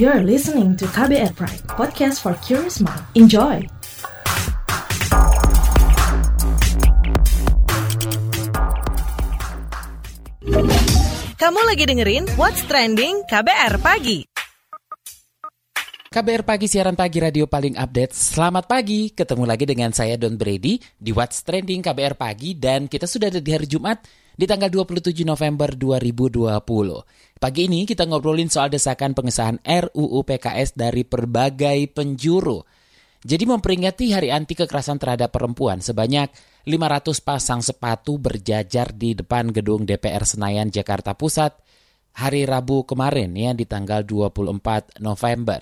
You're listening to KBR Pride, podcast for curious mind. Enjoy! Kamu lagi dengerin What's Trending KBR Pagi. KBR Pagi, siaran pagi radio paling update. Selamat pagi, ketemu lagi dengan saya Don Brady di What's Trending KBR Pagi dan kita sudah ada di hari Jumat di tanggal 27 November 2020. Pagi ini kita ngobrolin soal desakan pengesahan RUU PKS dari berbagai penjuru. Jadi memperingati Hari Anti Kekerasan Terhadap Perempuan sebanyak 500 pasang sepatu berjajar di depan gedung DPR Senayan Jakarta Pusat hari Rabu kemarin ya di tanggal 24 November.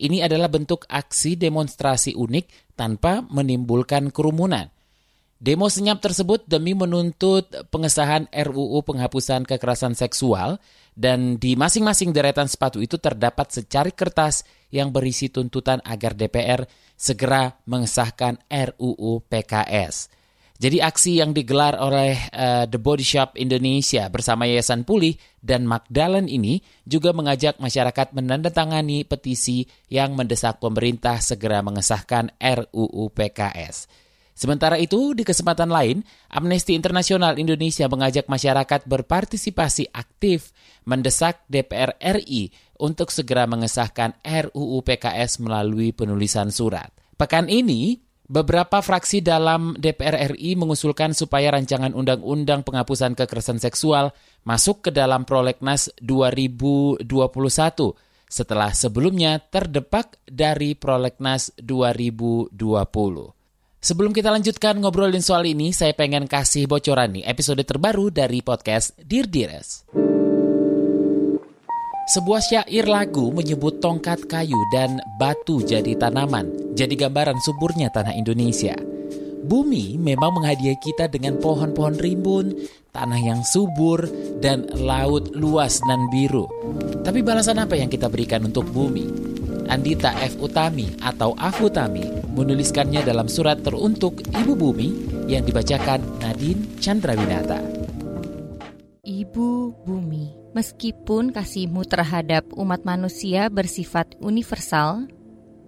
Ini adalah bentuk aksi demonstrasi unik tanpa menimbulkan kerumunan. Demo senyap tersebut demi menuntut pengesahan RUU penghapusan kekerasan seksual dan di masing-masing deretan sepatu itu terdapat secari kertas yang berisi tuntutan agar DPR segera mengesahkan RUU PKS. Jadi aksi yang digelar oleh uh, The Body Shop Indonesia bersama Yayasan Pulih dan Magdalen ini juga mengajak masyarakat menandatangani petisi yang mendesak pemerintah segera mengesahkan RUU PKS. Sementara itu, di kesempatan lain, Amnesty Internasional Indonesia mengajak masyarakat berpartisipasi aktif mendesak DPR RI untuk segera mengesahkan RUU PKS melalui penulisan surat. Pekan ini, Beberapa fraksi dalam DPR RI mengusulkan supaya rancangan undang-undang penghapusan kekerasan seksual masuk ke dalam prolegnas 2021 setelah sebelumnya terdepak dari prolegnas 2020. Sebelum kita lanjutkan ngobrolin soal ini, saya pengen kasih bocoran nih episode terbaru dari podcast Dear Dires. Sebuah syair lagu menyebut tongkat kayu dan batu jadi tanaman, jadi gambaran suburnya tanah Indonesia. Bumi memang menghadiahi kita dengan pohon-pohon rimbun, tanah yang subur, dan laut luas dan biru. Tapi balasan apa yang kita berikan untuk bumi? Andita F. Utami atau Afutami menuliskannya dalam surat teruntuk Ibu Bumi yang dibacakan Nadine Chandrawinata. Ibu Bumi Meskipun kasihmu terhadap umat manusia bersifat universal,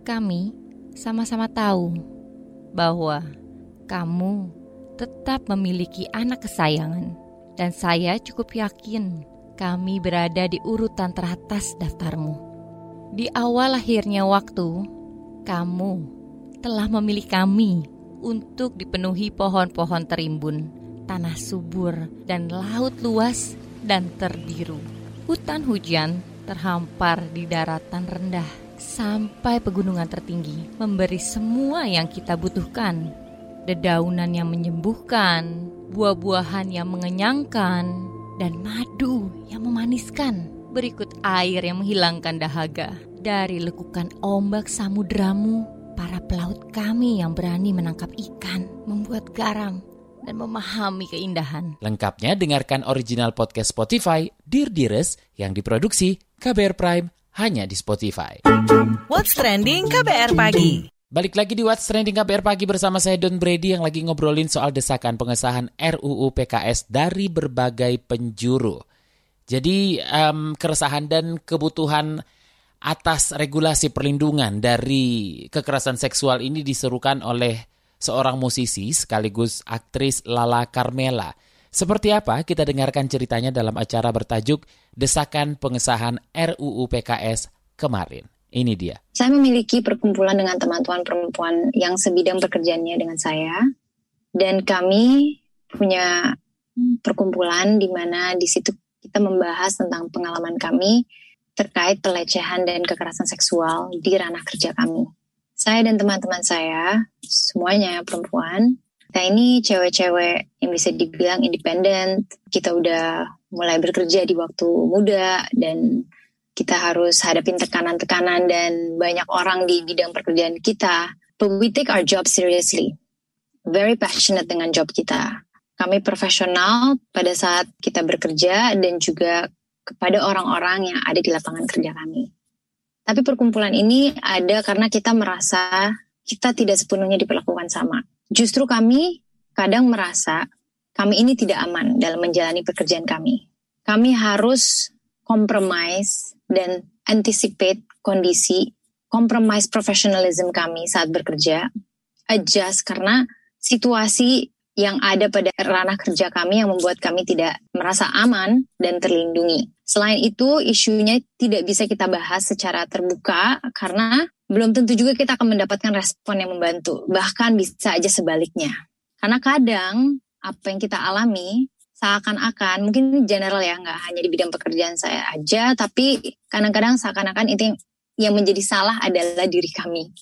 kami sama-sama tahu bahwa kamu tetap memiliki anak kesayangan. Dan saya cukup yakin kami berada di urutan teratas daftarmu. Di awal lahirnya waktu, kamu telah memilih kami untuk dipenuhi pohon-pohon terimbun, tanah subur, dan laut luas dan terbiru. Hutan hujan terhampar di daratan rendah sampai pegunungan tertinggi memberi semua yang kita butuhkan. Dedaunan yang menyembuhkan, buah-buahan yang mengenyangkan, dan madu yang memaniskan. Berikut air yang menghilangkan dahaga. Dari lekukan ombak samudramu, para pelaut kami yang berani menangkap ikan, membuat garam, dan memahami keindahan. Lengkapnya dengarkan original podcast Spotify Dear Dires yang diproduksi KBR Prime hanya di Spotify. What's Trending KBR Pagi. Balik lagi di What's Trending KBR Pagi bersama saya Don Brady yang lagi ngobrolin soal desakan pengesahan RUU PKS dari berbagai penjuru. Jadi um, keresahan dan kebutuhan atas regulasi perlindungan dari kekerasan seksual ini diserukan oleh seorang musisi sekaligus aktris Lala Carmela. Seperti apa kita dengarkan ceritanya dalam acara bertajuk Desakan Pengesahan RUU PKS kemarin. Ini dia. Saya memiliki perkumpulan dengan teman-teman perempuan yang sebidang pekerjaannya dengan saya. Dan kami punya perkumpulan di mana di situ kita membahas tentang pengalaman kami terkait pelecehan dan kekerasan seksual di ranah kerja kami saya dan teman-teman saya, semuanya perempuan, kita ini cewek-cewek yang bisa dibilang independen. Kita udah mulai bekerja di waktu muda dan kita harus hadapin tekanan-tekanan dan banyak orang di bidang pekerjaan kita. But we take our job seriously. Very passionate dengan job kita. Kami profesional pada saat kita bekerja dan juga kepada orang-orang yang ada di lapangan kerja kami. Tapi perkumpulan ini ada karena kita merasa kita tidak sepenuhnya diperlakukan sama. Justru kami kadang merasa kami ini tidak aman dalam menjalani pekerjaan kami. Kami harus compromise dan anticipate kondisi, compromise professionalism kami saat bekerja, adjust karena situasi yang ada pada ranah kerja kami yang membuat kami tidak merasa aman dan terlindungi. Selain itu, isunya tidak bisa kita bahas secara terbuka karena belum tentu juga kita akan mendapatkan respon yang membantu. Bahkan bisa aja sebaliknya. Karena kadang apa yang kita alami seakan-akan mungkin general ya nggak hanya di bidang pekerjaan saya aja tapi kadang-kadang seakan-akan itu yang, yang menjadi salah adalah diri kami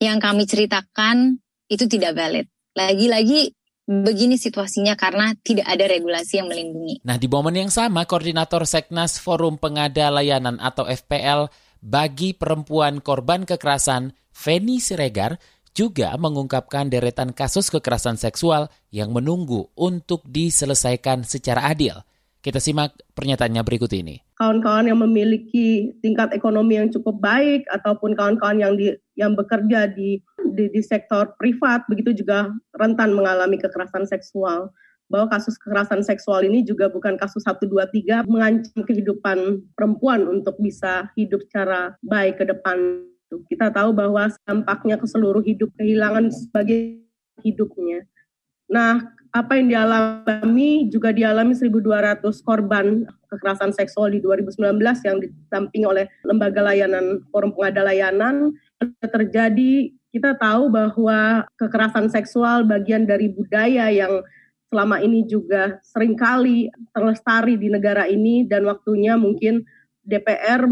yang kami ceritakan itu tidak valid lagi-lagi begini situasinya karena tidak ada regulasi yang melindungi. Nah, di momen yang sama, Koordinator Seknas Forum Pengada Layanan atau FPL bagi perempuan korban kekerasan, Feni Siregar, juga mengungkapkan deretan kasus kekerasan seksual yang menunggu untuk diselesaikan secara adil. Kita simak pernyataannya berikut ini. Kawan-kawan yang memiliki tingkat ekonomi yang cukup baik ataupun kawan-kawan yang di, yang bekerja di, di di sektor privat begitu juga rentan mengalami kekerasan seksual. Bahwa kasus kekerasan seksual ini juga bukan kasus 1 2 3 mengancam kehidupan perempuan untuk bisa hidup secara baik ke depan. Kita tahu bahwa dampaknya ke seluruh hidup kehilangan sebagai hidupnya. Nah, apa yang dialami juga dialami 1.200 korban kekerasan seksual di 2019 yang ditamping oleh lembaga layanan forum pengada layanan terjadi kita tahu bahwa kekerasan seksual bagian dari budaya yang selama ini juga sering kali terlestari di negara ini dan waktunya mungkin DPR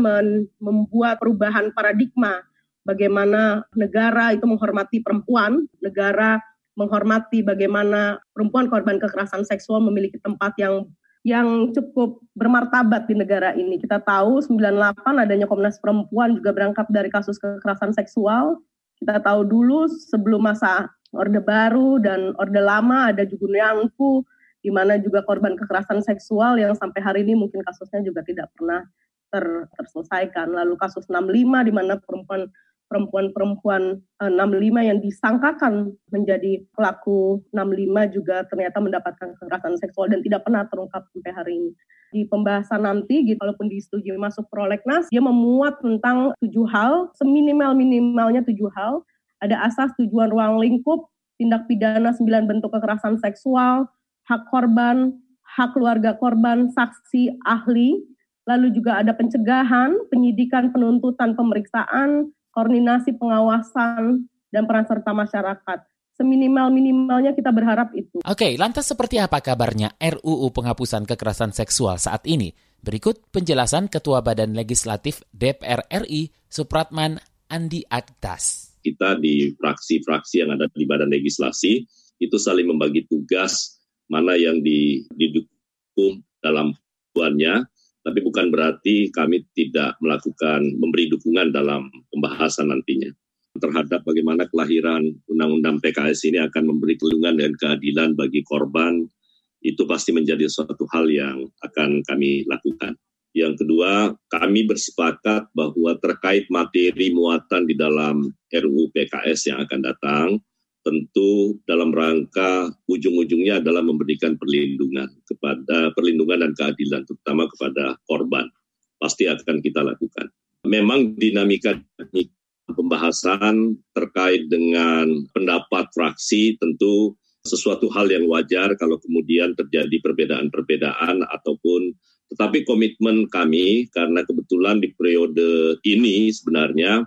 membuat perubahan paradigma bagaimana negara itu menghormati perempuan, negara menghormati bagaimana perempuan korban kekerasan seksual memiliki tempat yang yang cukup bermartabat di negara ini. Kita tahu 98 adanya Komnas Perempuan juga berangkat dari kasus kekerasan seksual. Kita tahu dulu sebelum masa Orde Baru dan Orde Lama ada Jugunyangku di mana juga korban kekerasan seksual yang sampai hari ini mungkin kasusnya juga tidak pernah ter, terselesaikan. Lalu kasus 65 di mana perempuan perempuan-perempuan 65 eh, yang disangkakan menjadi pelaku 65 juga ternyata mendapatkan kekerasan seksual dan tidak pernah terungkap sampai hari ini. Di pembahasan nanti, gitu, walaupun disetujui masuk prolegnas, dia memuat tentang tujuh hal, seminimal-minimalnya tujuh hal. Ada asas tujuan ruang lingkup, tindak pidana sembilan bentuk kekerasan seksual, hak korban, hak keluarga korban, saksi, ahli, lalu juga ada pencegahan, penyidikan, penuntutan, pemeriksaan, koordinasi pengawasan, dan peran serta masyarakat. Seminimal-minimalnya kita berharap itu. Oke, lantas seperti apa kabarnya RUU penghapusan kekerasan seksual saat ini? Berikut penjelasan Ketua Badan Legislatif DPR RI, Supratman Andi Aktas. Kita di fraksi-fraksi yang ada di Badan Legislasi itu saling membagi tugas mana yang didukung dalam tuannya tapi bukan berarti kami tidak melakukan memberi dukungan dalam pembahasan nantinya terhadap bagaimana kelahiran undang-undang PKS ini akan memberi kelindungan dan keadilan bagi korban itu pasti menjadi suatu hal yang akan kami lakukan. Yang kedua, kami bersepakat bahwa terkait materi muatan di dalam RUU PKS yang akan datang, tentu dalam rangka ujung-ujungnya adalah memberikan perlindungan kepada perlindungan dan keadilan terutama kepada korban pasti akan kita lakukan. Memang dinamika pembahasan terkait dengan pendapat fraksi tentu sesuatu hal yang wajar kalau kemudian terjadi perbedaan-perbedaan ataupun tetapi komitmen kami karena kebetulan di periode ini sebenarnya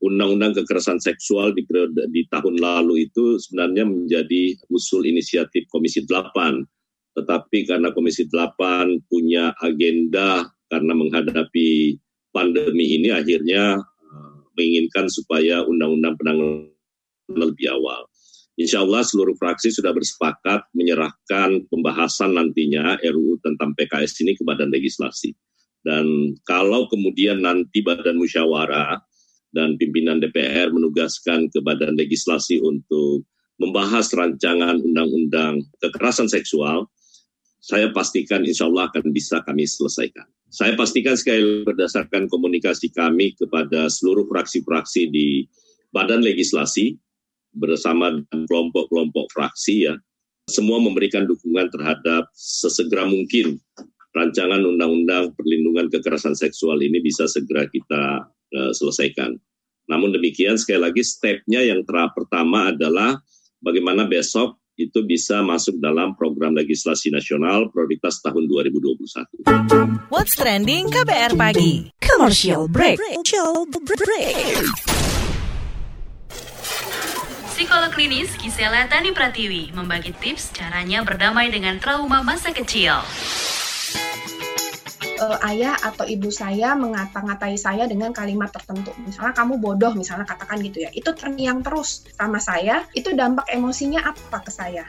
undang-undang kekerasan seksual di periode di tahun lalu itu sebenarnya menjadi usul inisiatif Komisi 8. Tetapi karena Komisi 8 punya agenda karena menghadapi pandemi ini akhirnya uh, menginginkan supaya undang-undang penanganan lebih awal. Insya Allah seluruh fraksi sudah bersepakat menyerahkan pembahasan nantinya RUU tentang PKS ini ke Badan Legislasi. Dan kalau kemudian nanti Badan Musyawarah dan pimpinan DPR menugaskan ke Badan Legislasi untuk membahas rancangan undang-undang kekerasan seksual, saya pastikan insya Allah akan bisa kami selesaikan. Saya pastikan sekali berdasarkan komunikasi kami kepada seluruh fraksi-fraksi di Badan Legislasi bersama kelompok-kelompok fraksi ya, semua memberikan dukungan terhadap sesegera mungkin rancangan undang-undang perlindungan kekerasan seksual ini bisa segera kita uh, selesaikan. Namun demikian sekali lagi stepnya yang ter pertama adalah bagaimana besok itu bisa masuk dalam program legislasi nasional prioritas tahun 2021. What's trending KBR pagi? Commercial break. Commercial break. Psikolog klinis Gisela Tani Pratiwi membagi tips caranya berdamai dengan trauma masa kecil uh, ayah atau ibu saya mengata-ngatai saya dengan kalimat tertentu. Misalnya kamu bodoh, misalnya katakan gitu ya. Itu terngiang terus sama saya, itu dampak emosinya apa ke saya?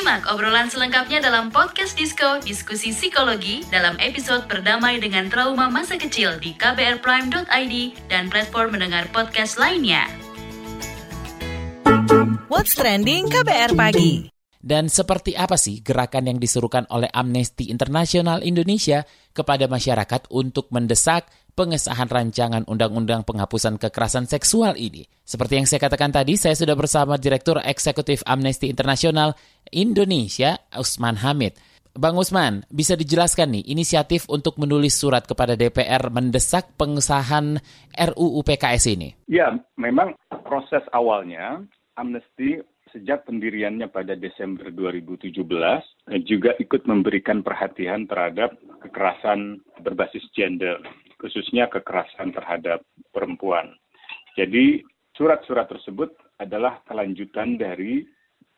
Simak obrolan selengkapnya dalam podcast Disko Diskusi Psikologi dalam episode Berdamai dengan Trauma Masa Kecil di kbrprime.id dan platform mendengar podcast lainnya. What's Trending KBR Pagi dan seperti apa sih gerakan yang diserukan oleh Amnesty International Indonesia kepada masyarakat untuk mendesak pengesahan rancangan undang-undang penghapusan kekerasan seksual ini? Seperti yang saya katakan tadi, saya sudah bersama Direktur Eksekutif Amnesty International Indonesia, Usman Hamid. Bang Usman, bisa dijelaskan nih inisiatif untuk menulis surat kepada DPR mendesak pengesahan RUU PKS ini? Ya, memang proses awalnya Amnesty sejak pendiriannya pada Desember 2017 eh, juga ikut memberikan perhatian terhadap kekerasan berbasis gender, khususnya kekerasan terhadap perempuan. Jadi surat-surat tersebut adalah kelanjutan dari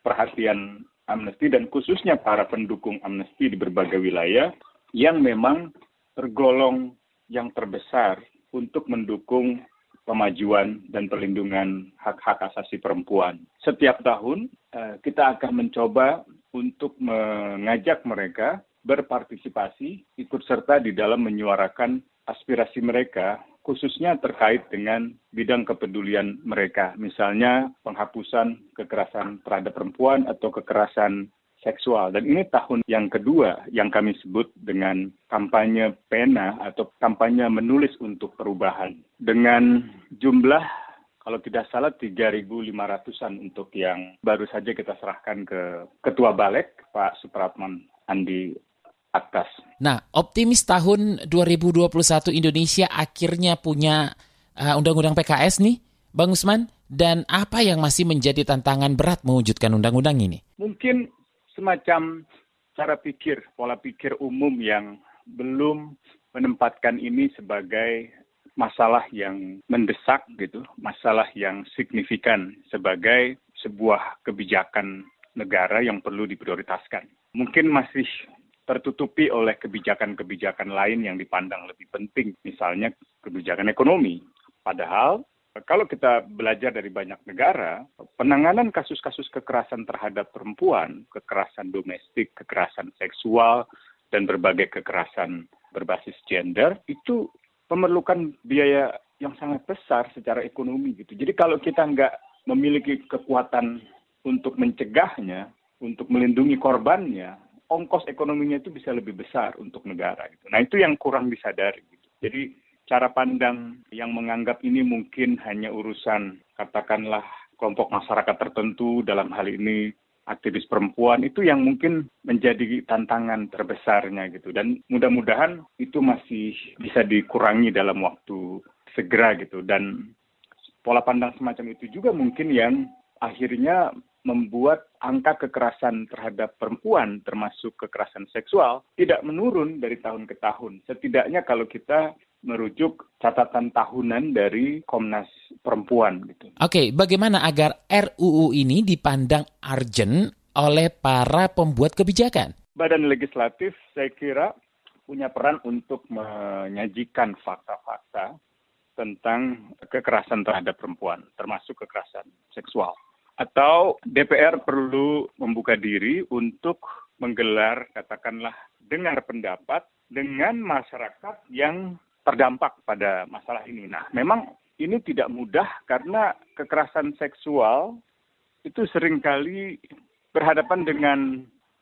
perhatian Amnesty dan khususnya para pendukung Amnesty di berbagai wilayah yang memang tergolong yang terbesar untuk mendukung pemajuan dan perlindungan hak-hak asasi perempuan. Setiap tahun eh, kita akan mencoba untuk mengajak mereka berpartisipasi, ikut serta di dalam menyuarakan aspirasi mereka, khususnya terkait dengan bidang kepedulian mereka, misalnya penghapusan kekerasan terhadap perempuan atau kekerasan seksual. Dan ini tahun yang kedua yang kami sebut dengan kampanye pena atau kampanye menulis untuk perubahan. Dengan jumlah kalau tidak salah 3.500-an untuk yang baru saja kita serahkan ke Ketua Balek, Pak Supratman Andi Atas. Nah, optimis tahun 2021 Indonesia akhirnya punya uh, undang-undang PKS nih, Bang Usman. Dan apa yang masih menjadi tantangan berat mewujudkan undang-undang ini? Mungkin semacam cara pikir, pola pikir umum yang belum menempatkan ini sebagai masalah yang mendesak gitu, masalah yang signifikan sebagai sebuah kebijakan negara yang perlu diprioritaskan. Mungkin masih tertutupi oleh kebijakan-kebijakan lain yang dipandang lebih penting, misalnya kebijakan ekonomi. Padahal kalau kita belajar dari banyak negara, penanganan kasus-kasus kekerasan terhadap perempuan, kekerasan domestik, kekerasan seksual, dan berbagai kekerasan berbasis gender itu memerlukan biaya yang sangat besar secara ekonomi gitu. Jadi kalau kita nggak memiliki kekuatan untuk mencegahnya, untuk melindungi korbannya, ongkos ekonominya itu bisa lebih besar untuk negara. Gitu. Nah itu yang kurang disadari. Gitu. Jadi cara pandang yang menganggap ini mungkin hanya urusan katakanlah kelompok masyarakat tertentu dalam hal ini aktivis perempuan itu yang mungkin menjadi tantangan terbesarnya gitu dan mudah-mudahan itu masih bisa dikurangi dalam waktu segera gitu dan pola pandang semacam itu juga mungkin yang akhirnya membuat angka kekerasan terhadap perempuan termasuk kekerasan seksual tidak menurun dari tahun ke tahun. Setidaknya kalau kita merujuk catatan tahunan dari Komnas Perempuan gitu. Oke, bagaimana agar RUU ini dipandang urgent oleh para pembuat kebijakan? Badan legislatif saya kira punya peran untuk menyajikan fakta-fakta tentang kekerasan terhadap perempuan, termasuk kekerasan seksual. Atau DPR perlu membuka diri untuk menggelar, katakanlah, dengar pendapat dengan masyarakat yang terdampak pada masalah ini. Nah, memang ini tidak mudah karena kekerasan seksual itu sering kali berhadapan dengan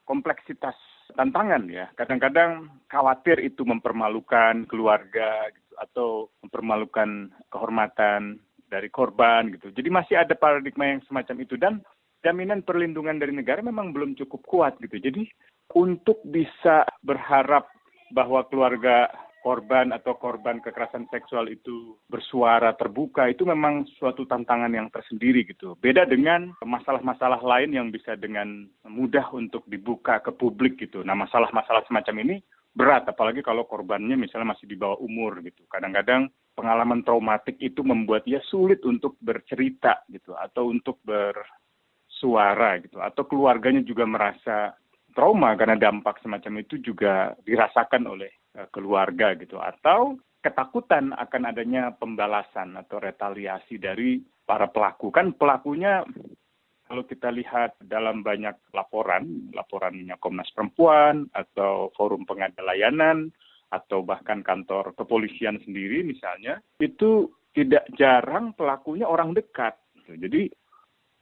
kompleksitas tantangan ya. Kadang-kadang khawatir itu mempermalukan keluarga gitu, atau mempermalukan kehormatan dari korban gitu. Jadi masih ada paradigma yang semacam itu dan jaminan perlindungan dari negara memang belum cukup kuat gitu. Jadi untuk bisa berharap bahwa keluarga korban atau korban kekerasan seksual itu bersuara terbuka itu memang suatu tantangan yang tersendiri gitu. Beda dengan masalah-masalah lain yang bisa dengan mudah untuk dibuka ke publik gitu. Nah, masalah-masalah semacam ini berat apalagi kalau korbannya misalnya masih di bawah umur gitu. Kadang-kadang pengalaman traumatik itu membuat dia sulit untuk bercerita gitu atau untuk bersuara gitu atau keluarganya juga merasa trauma karena dampak semacam itu juga dirasakan oleh uh, keluarga gitu. Atau ketakutan akan adanya pembalasan atau retaliasi dari para pelaku. Kan pelakunya kalau kita lihat dalam banyak laporan, laporannya Komnas Perempuan atau Forum Pengada Layanan atau bahkan kantor kepolisian sendiri misalnya, itu tidak jarang pelakunya orang dekat. Jadi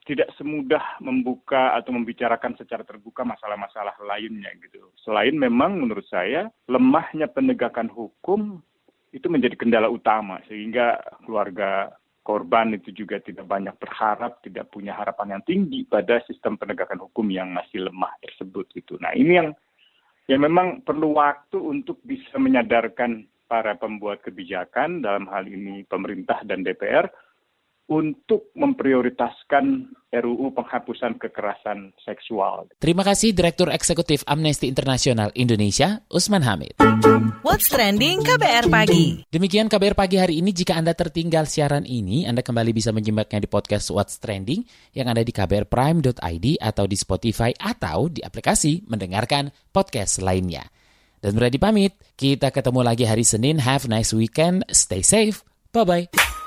tidak semudah membuka atau membicarakan secara terbuka masalah-masalah lainnya gitu. Selain memang menurut saya lemahnya penegakan hukum itu menjadi kendala utama sehingga keluarga korban itu juga tidak banyak berharap, tidak punya harapan yang tinggi pada sistem penegakan hukum yang masih lemah tersebut gitu. Nah, ini yang yang memang perlu waktu untuk bisa menyadarkan para pembuat kebijakan. Dalam hal ini pemerintah dan DPR untuk memprioritaskan RUU penghapusan kekerasan seksual. Terima kasih Direktur Eksekutif Amnesty Internasional Indonesia, Usman Hamid. What's Trending KBR Pagi. Demikian KBR Pagi hari ini. Jika Anda tertinggal siaran ini, Anda kembali bisa menyimaknya di podcast What's Trending yang ada di kbrprime.id atau di Spotify atau di aplikasi mendengarkan podcast lainnya. Dan berani pamit, kita ketemu lagi hari Senin. Have a nice weekend, stay safe, bye-bye.